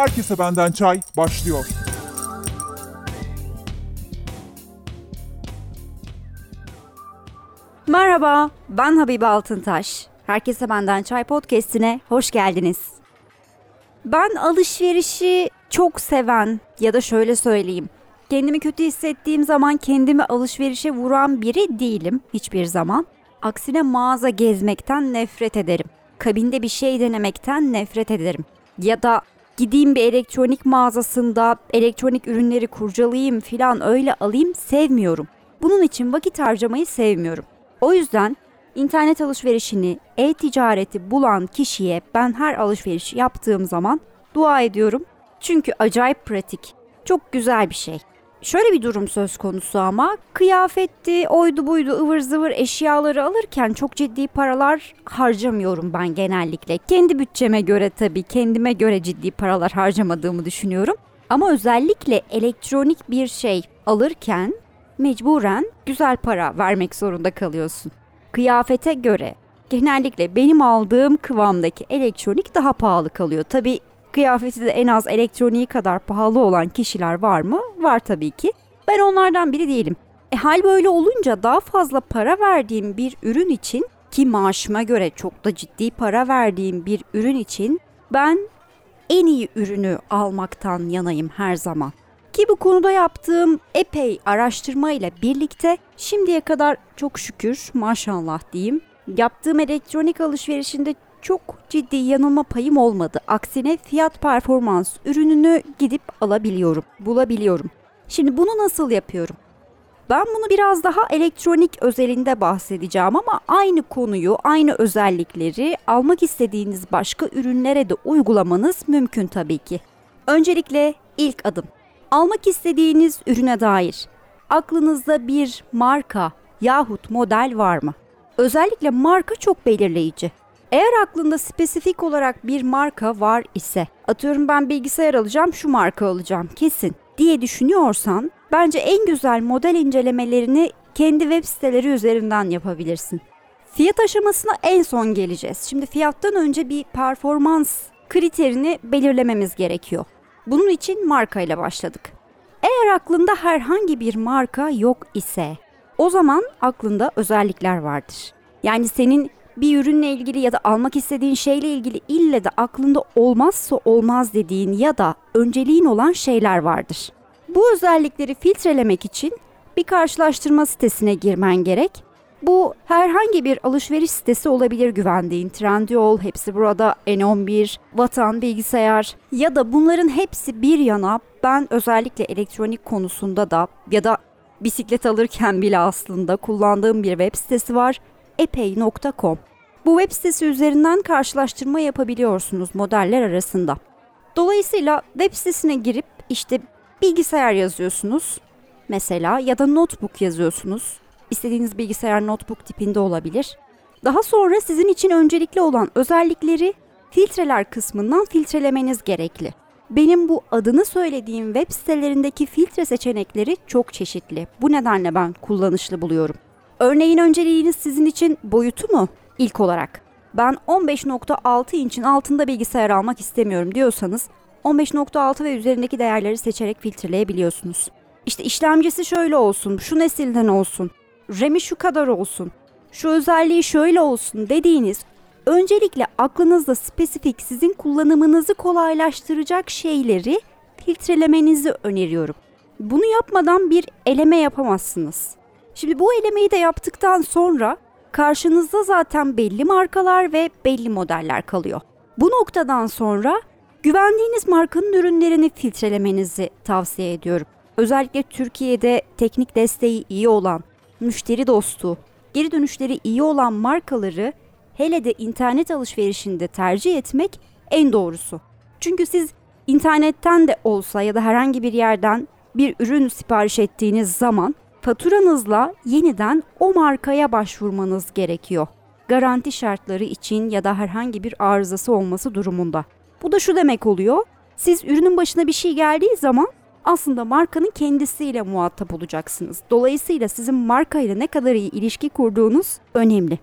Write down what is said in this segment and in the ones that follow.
Herkese Benden Çay başlıyor. Merhaba, ben Habibe Altıntaş. Herkese Benden Çay Podcast'ine hoş geldiniz. Ben alışverişi çok seven ya da şöyle söyleyeyim. Kendimi kötü hissettiğim zaman kendimi alışverişe vuran biri değilim hiçbir zaman. Aksine mağaza gezmekten nefret ederim. Kabinde bir şey denemekten nefret ederim. Ya da gideyim bir elektronik mağazasında elektronik ürünleri kurcalayayım filan öyle alayım sevmiyorum. Bunun için vakit harcamayı sevmiyorum. O yüzden internet alışverişini, e-ticareti bulan kişiye ben her alışveriş yaptığım zaman dua ediyorum. Çünkü acayip pratik. Çok güzel bir şey. Şöyle bir durum söz konusu ama kıyafetti, oydu buydu ıvır zıvır eşyaları alırken çok ciddi paralar harcamıyorum ben genellikle. Kendi bütçeme göre tabii kendime göre ciddi paralar harcamadığımı düşünüyorum. Ama özellikle elektronik bir şey alırken mecburen güzel para vermek zorunda kalıyorsun. Kıyafete göre genellikle benim aldığım kıvamdaki elektronik daha pahalı kalıyor. Tabi kıyafeti de en az elektroniği kadar pahalı olan kişiler var mı? Var tabii ki. Ben onlardan biri değilim. E hal böyle olunca daha fazla para verdiğim bir ürün için ki maaşıma göre çok da ciddi para verdiğim bir ürün için ben en iyi ürünü almaktan yanayım her zaman. Ki bu konuda yaptığım epey araştırma ile birlikte şimdiye kadar çok şükür maşallah diyeyim yaptığım elektronik alışverişinde çok ciddi yanılma payım olmadı. Aksine fiyat performans ürününü gidip alabiliyorum, bulabiliyorum. Şimdi bunu nasıl yapıyorum? Ben bunu biraz daha elektronik özelinde bahsedeceğim ama aynı konuyu, aynı özellikleri almak istediğiniz başka ürünlere de uygulamanız mümkün tabii ki. Öncelikle ilk adım Almak istediğiniz ürüne dair aklınızda bir marka yahut model var mı? Özellikle marka çok belirleyici. Eğer aklında spesifik olarak bir marka var ise, atıyorum ben bilgisayar alacağım, şu marka alacağım kesin diye düşünüyorsan, bence en güzel model incelemelerini kendi web siteleri üzerinden yapabilirsin. Fiyat aşamasına en son geleceğiz. Şimdi fiyattan önce bir performans kriterini belirlememiz gerekiyor. Bunun için marka ile başladık. Eğer aklında herhangi bir marka yok ise o zaman aklında özellikler vardır. Yani senin bir ürünle ilgili ya da almak istediğin şeyle ilgili ille de aklında olmazsa olmaz dediğin ya da önceliğin olan şeyler vardır. Bu özellikleri filtrelemek için bir karşılaştırma sitesine girmen gerek bu herhangi bir alışveriş sitesi olabilir güvendiğin. Trendyol, hepsi burada, N11, Vatan Bilgisayar ya da bunların hepsi bir yana ben özellikle elektronik konusunda da ya da bisiklet alırken bile aslında kullandığım bir web sitesi var. epey.com. Bu web sitesi üzerinden karşılaştırma yapabiliyorsunuz modeller arasında. Dolayısıyla web sitesine girip işte bilgisayar yazıyorsunuz mesela ya da notebook yazıyorsunuz İstediğiniz bilgisayar notebook tipinde olabilir. Daha sonra sizin için öncelikli olan özellikleri filtreler kısmından filtrelemeniz gerekli. Benim bu adını söylediğim web sitelerindeki filtre seçenekleri çok çeşitli. Bu nedenle ben kullanışlı buluyorum. Örneğin önceliğiniz sizin için boyutu mu ilk olarak? Ben 15.6 inçin altında bilgisayar almak istemiyorum diyorsanız 15.6 ve üzerindeki değerleri seçerek filtreleyebiliyorsunuz. İşte işlemcisi şöyle olsun, şu nesilden olsun, RAM'i şu kadar olsun, şu özelliği şöyle olsun dediğiniz öncelikle aklınızda spesifik sizin kullanımınızı kolaylaştıracak şeyleri filtrelemenizi öneriyorum. Bunu yapmadan bir eleme yapamazsınız. Şimdi bu elemeyi de yaptıktan sonra karşınızda zaten belli markalar ve belli modeller kalıyor. Bu noktadan sonra güvendiğiniz markanın ürünlerini filtrelemenizi tavsiye ediyorum. Özellikle Türkiye'de teknik desteği iyi olan, müşteri dostu, geri dönüşleri iyi olan markaları hele de internet alışverişinde tercih etmek en doğrusu. Çünkü siz internetten de olsa ya da herhangi bir yerden bir ürün sipariş ettiğiniz zaman faturanızla yeniden o markaya başvurmanız gerekiyor. Garanti şartları için ya da herhangi bir arızası olması durumunda. Bu da şu demek oluyor. Siz ürünün başına bir şey geldiği zaman aslında markanın kendisiyle muhatap olacaksınız. Dolayısıyla sizin markayla ne kadar iyi ilişki kurduğunuz önemli.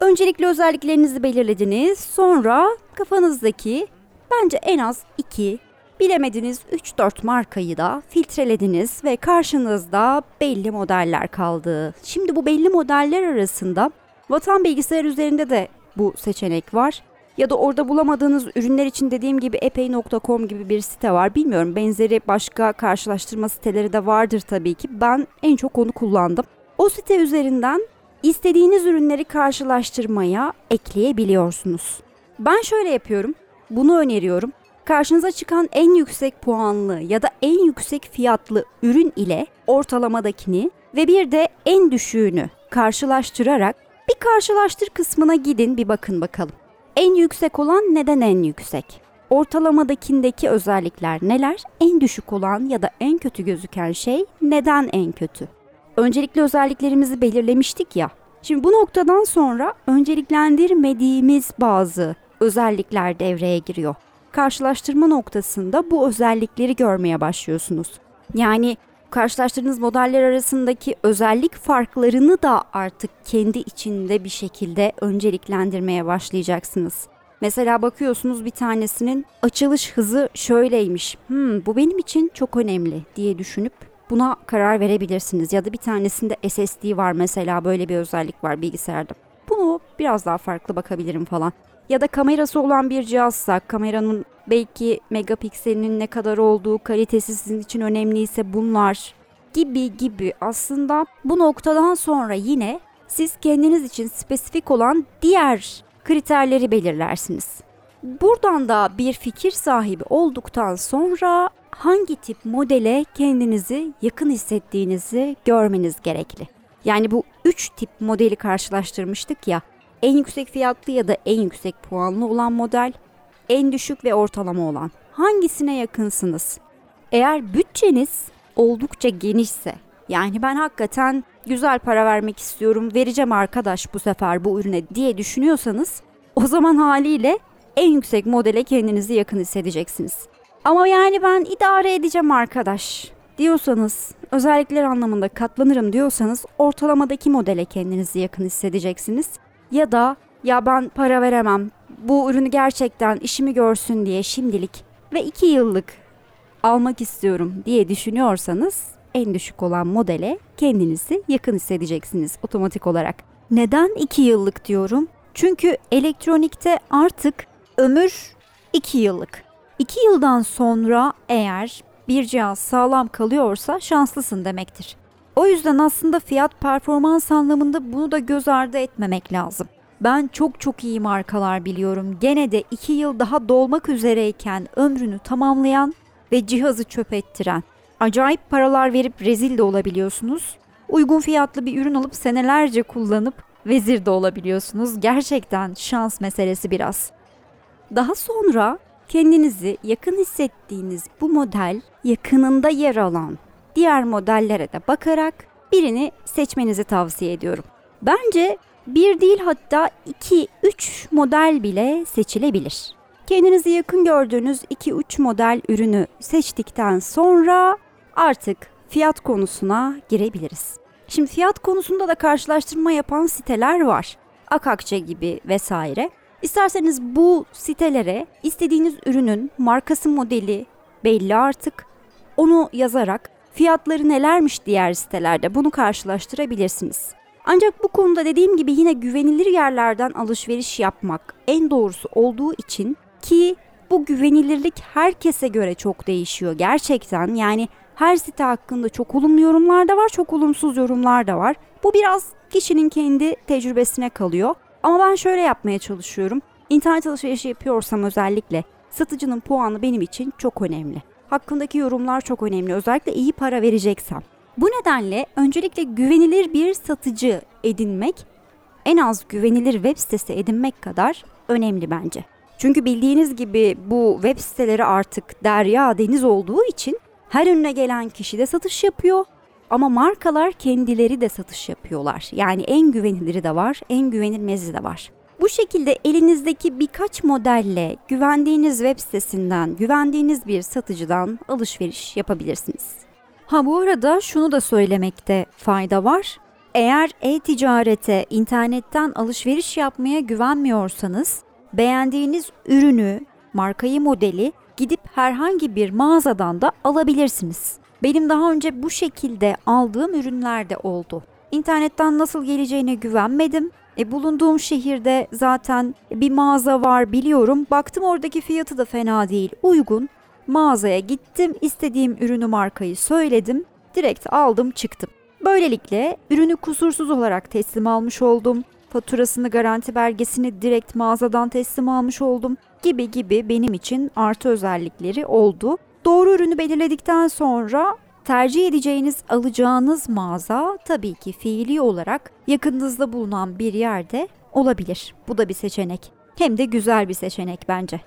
Öncelikle özelliklerinizi belirlediniz. Sonra kafanızdaki bence en az 2 Bilemediniz 3-4 markayı da filtrelediniz ve karşınızda belli modeller kaldı. Şimdi bu belli modeller arasında Vatan Bilgisayar üzerinde de bu seçenek var. Ya da orada bulamadığınız ürünler için dediğim gibi epey.com gibi bir site var. Bilmiyorum benzeri başka karşılaştırma siteleri de vardır tabii ki. Ben en çok onu kullandım. O site üzerinden istediğiniz ürünleri karşılaştırmaya ekleyebiliyorsunuz. Ben şöyle yapıyorum. Bunu öneriyorum. Karşınıza çıkan en yüksek puanlı ya da en yüksek fiyatlı ürün ile ortalamadakini ve bir de en düşüğünü karşılaştırarak bir karşılaştır kısmına gidin bir bakın bakalım. En yüksek olan neden en yüksek? Ortalamadakindeki özellikler neler? En düşük olan ya da en kötü gözüken şey neden en kötü? Öncelikli özelliklerimizi belirlemiştik ya. Şimdi bu noktadan sonra önceliklendirmediğimiz bazı özellikler devreye giriyor. Karşılaştırma noktasında bu özellikleri görmeye başlıyorsunuz. Yani karşılaştırdığınız modeller arasındaki özellik farklarını da artık kendi içinde bir şekilde önceliklendirmeye başlayacaksınız. Mesela bakıyorsunuz bir tanesinin açılış hızı şöyleymiş. Hmm, bu benim için çok önemli diye düşünüp buna karar verebilirsiniz. Ya da bir tanesinde SSD var mesela böyle bir özellik var bilgisayarda. Bunu biraz daha farklı bakabilirim falan. Ya da kamerası olan bir cihazsa kameranın belki megapikselinin ne kadar olduğu, kalitesi sizin için önemliyse bunlar gibi gibi aslında bu noktadan sonra yine siz kendiniz için spesifik olan diğer kriterleri belirlersiniz. Buradan da bir fikir sahibi olduktan sonra hangi tip modele kendinizi yakın hissettiğinizi görmeniz gerekli. Yani bu üç tip modeli karşılaştırmıştık ya. En yüksek fiyatlı ya da en yüksek puanlı olan model, en düşük ve ortalama olan. Hangisine yakınsınız? Eğer bütçeniz oldukça genişse, yani ben hakikaten güzel para vermek istiyorum, vereceğim arkadaş bu sefer bu ürüne diye düşünüyorsanız, o zaman haliyle en yüksek modele kendinizi yakın hissedeceksiniz. Ama yani ben idare edeceğim arkadaş diyorsanız, özellikler anlamında katlanırım diyorsanız ortalamadaki modele kendinizi yakın hissedeceksiniz. Ya da ya ben para veremem, bu ürünü gerçekten işimi görsün diye şimdilik ve 2 yıllık almak istiyorum diye düşünüyorsanız en düşük olan modele kendinizi yakın hissedeceksiniz otomatik olarak. Neden 2 yıllık diyorum? Çünkü elektronikte artık ömür 2 yıllık. 2 yıldan sonra eğer bir cihaz sağlam kalıyorsa şanslısın demektir. O yüzden aslında fiyat performans anlamında bunu da göz ardı etmemek lazım. Ben çok çok iyi markalar biliyorum. Gene de 2 yıl daha dolmak üzereyken ömrünü tamamlayan ve cihazı çöp ettiren. Acayip paralar verip rezil de olabiliyorsunuz. Uygun fiyatlı bir ürün alıp senelerce kullanıp vezir de olabiliyorsunuz. Gerçekten şans meselesi biraz. Daha sonra kendinizi yakın hissettiğiniz bu model yakınında yer alan diğer modellere de bakarak birini seçmenizi tavsiye ediyorum. Bence bir değil hatta 2-3 model bile seçilebilir. Kendinizi yakın gördüğünüz 2-3 model ürünü seçtikten sonra artık fiyat konusuna girebiliriz. Şimdi fiyat konusunda da karşılaştırma yapan siteler var. Akakçe gibi vesaire. İsterseniz bu sitelere istediğiniz ürünün markası modeli belli artık. Onu yazarak fiyatları nelermiş diğer sitelerde bunu karşılaştırabilirsiniz. Ancak bu konuda dediğim gibi yine güvenilir yerlerden alışveriş yapmak en doğrusu olduğu için ki bu güvenilirlik herkese göre çok değişiyor gerçekten. Yani her site hakkında çok olumlu yorumlar da var, çok olumsuz yorumlar da var. Bu biraz kişinin kendi tecrübesine kalıyor. Ama ben şöyle yapmaya çalışıyorum. İnternet alışverişi yapıyorsam özellikle satıcının puanı benim için çok önemli. Hakkındaki yorumlar çok önemli. Özellikle iyi para vereceksem. Bu nedenle öncelikle güvenilir bir satıcı edinmek en az güvenilir web sitesi edinmek kadar önemli bence. Çünkü bildiğiniz gibi bu web siteleri artık derya deniz olduğu için her önüne gelen kişi de satış yapıyor ama markalar kendileri de satış yapıyorlar. Yani en güveniliri de var, en güvenilmezi de var. Bu şekilde elinizdeki birkaç modelle güvendiğiniz web sitesinden, güvendiğiniz bir satıcıdan alışveriş yapabilirsiniz. Ha bu arada şunu da söylemekte fayda var. Eğer e-ticarete, internetten alışveriş yapmaya güvenmiyorsanız, beğendiğiniz ürünü, markayı, modeli gidip herhangi bir mağazadan da alabilirsiniz. Benim daha önce bu şekilde aldığım ürünler de oldu. İnternetten nasıl geleceğine güvenmedim. E, bulunduğum şehirde zaten bir mağaza var biliyorum. Baktım oradaki fiyatı da fena değil, uygun. Mağazaya gittim, istediğim ürünü markayı söyledim. Direkt aldım çıktım. Böylelikle ürünü kusursuz olarak teslim almış oldum. Faturasını, garanti belgesini direkt mağazadan teslim almış oldum gibi gibi benim için artı özellikleri oldu. Doğru ürünü belirledikten sonra tercih edeceğiniz alacağınız mağaza tabii ki fiili olarak yakınınızda bulunan bir yerde olabilir. Bu da bir seçenek. Hem de güzel bir seçenek bence.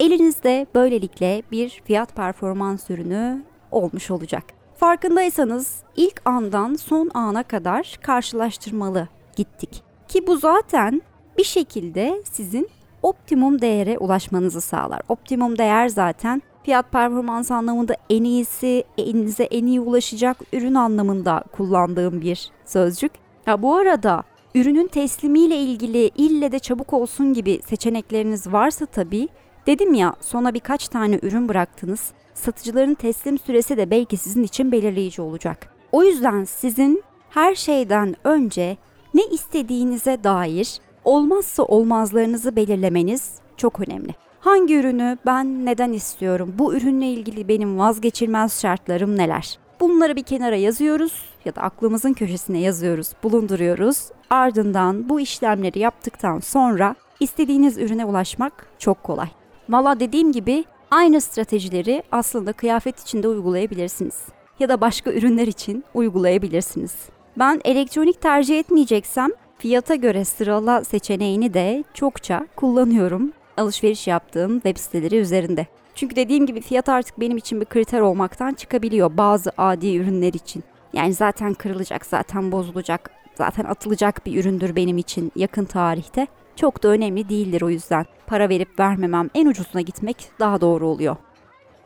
Elinizde böylelikle bir fiyat performans ürünü olmuş olacak. Farkındaysanız ilk andan son ana kadar karşılaştırmalı gittik. Ki bu zaten bir şekilde sizin optimum değere ulaşmanızı sağlar. Optimum değer zaten fiyat performans anlamında en iyisi, elinize en iyi ulaşacak ürün anlamında kullandığım bir sözcük. Ya bu arada ürünün teslimiyle ilgili ille de çabuk olsun gibi seçenekleriniz varsa tabii dedim ya sona birkaç tane ürün bıraktınız. Satıcıların teslim süresi de belki sizin için belirleyici olacak. O yüzden sizin her şeyden önce ne istediğinize dair olmazsa olmazlarınızı belirlemeniz çok önemli. Hangi ürünü ben neden istiyorum? Bu ürünle ilgili benim vazgeçilmez şartlarım neler? Bunları bir kenara yazıyoruz ya da aklımızın köşesine yazıyoruz, bulunduruyoruz. Ardından bu işlemleri yaptıktan sonra istediğiniz ürüne ulaşmak çok kolay. Valla dediğim gibi aynı stratejileri aslında kıyafet için de uygulayabilirsiniz. Ya da başka ürünler için uygulayabilirsiniz. Ben elektronik tercih etmeyeceksem fiyata göre sırala seçeneğini de çokça kullanıyorum alışveriş yaptığım web siteleri üzerinde. Çünkü dediğim gibi fiyat artık benim için bir kriter olmaktan çıkabiliyor bazı adi ürünler için. Yani zaten kırılacak, zaten bozulacak, zaten atılacak bir üründür benim için yakın tarihte. Çok da önemli değildir o yüzden. Para verip vermemem en ucuzuna gitmek daha doğru oluyor.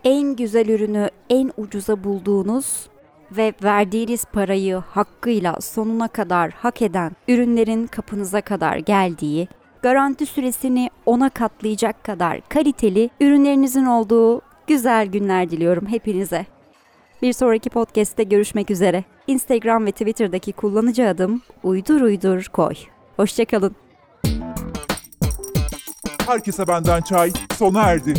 En güzel ürünü en ucuza bulduğunuz ve verdiğiniz parayı hakkıyla sonuna kadar hak eden ürünlerin kapınıza kadar geldiği, garanti süresini ona katlayacak kadar kaliteli ürünlerinizin olduğu güzel günler diliyorum hepinize. Bir sonraki podcast'te görüşmek üzere. Instagram ve Twitter'daki kullanıcı adım uydur uydur koy. Hoşçakalın. Herkese benden çay sona erdi.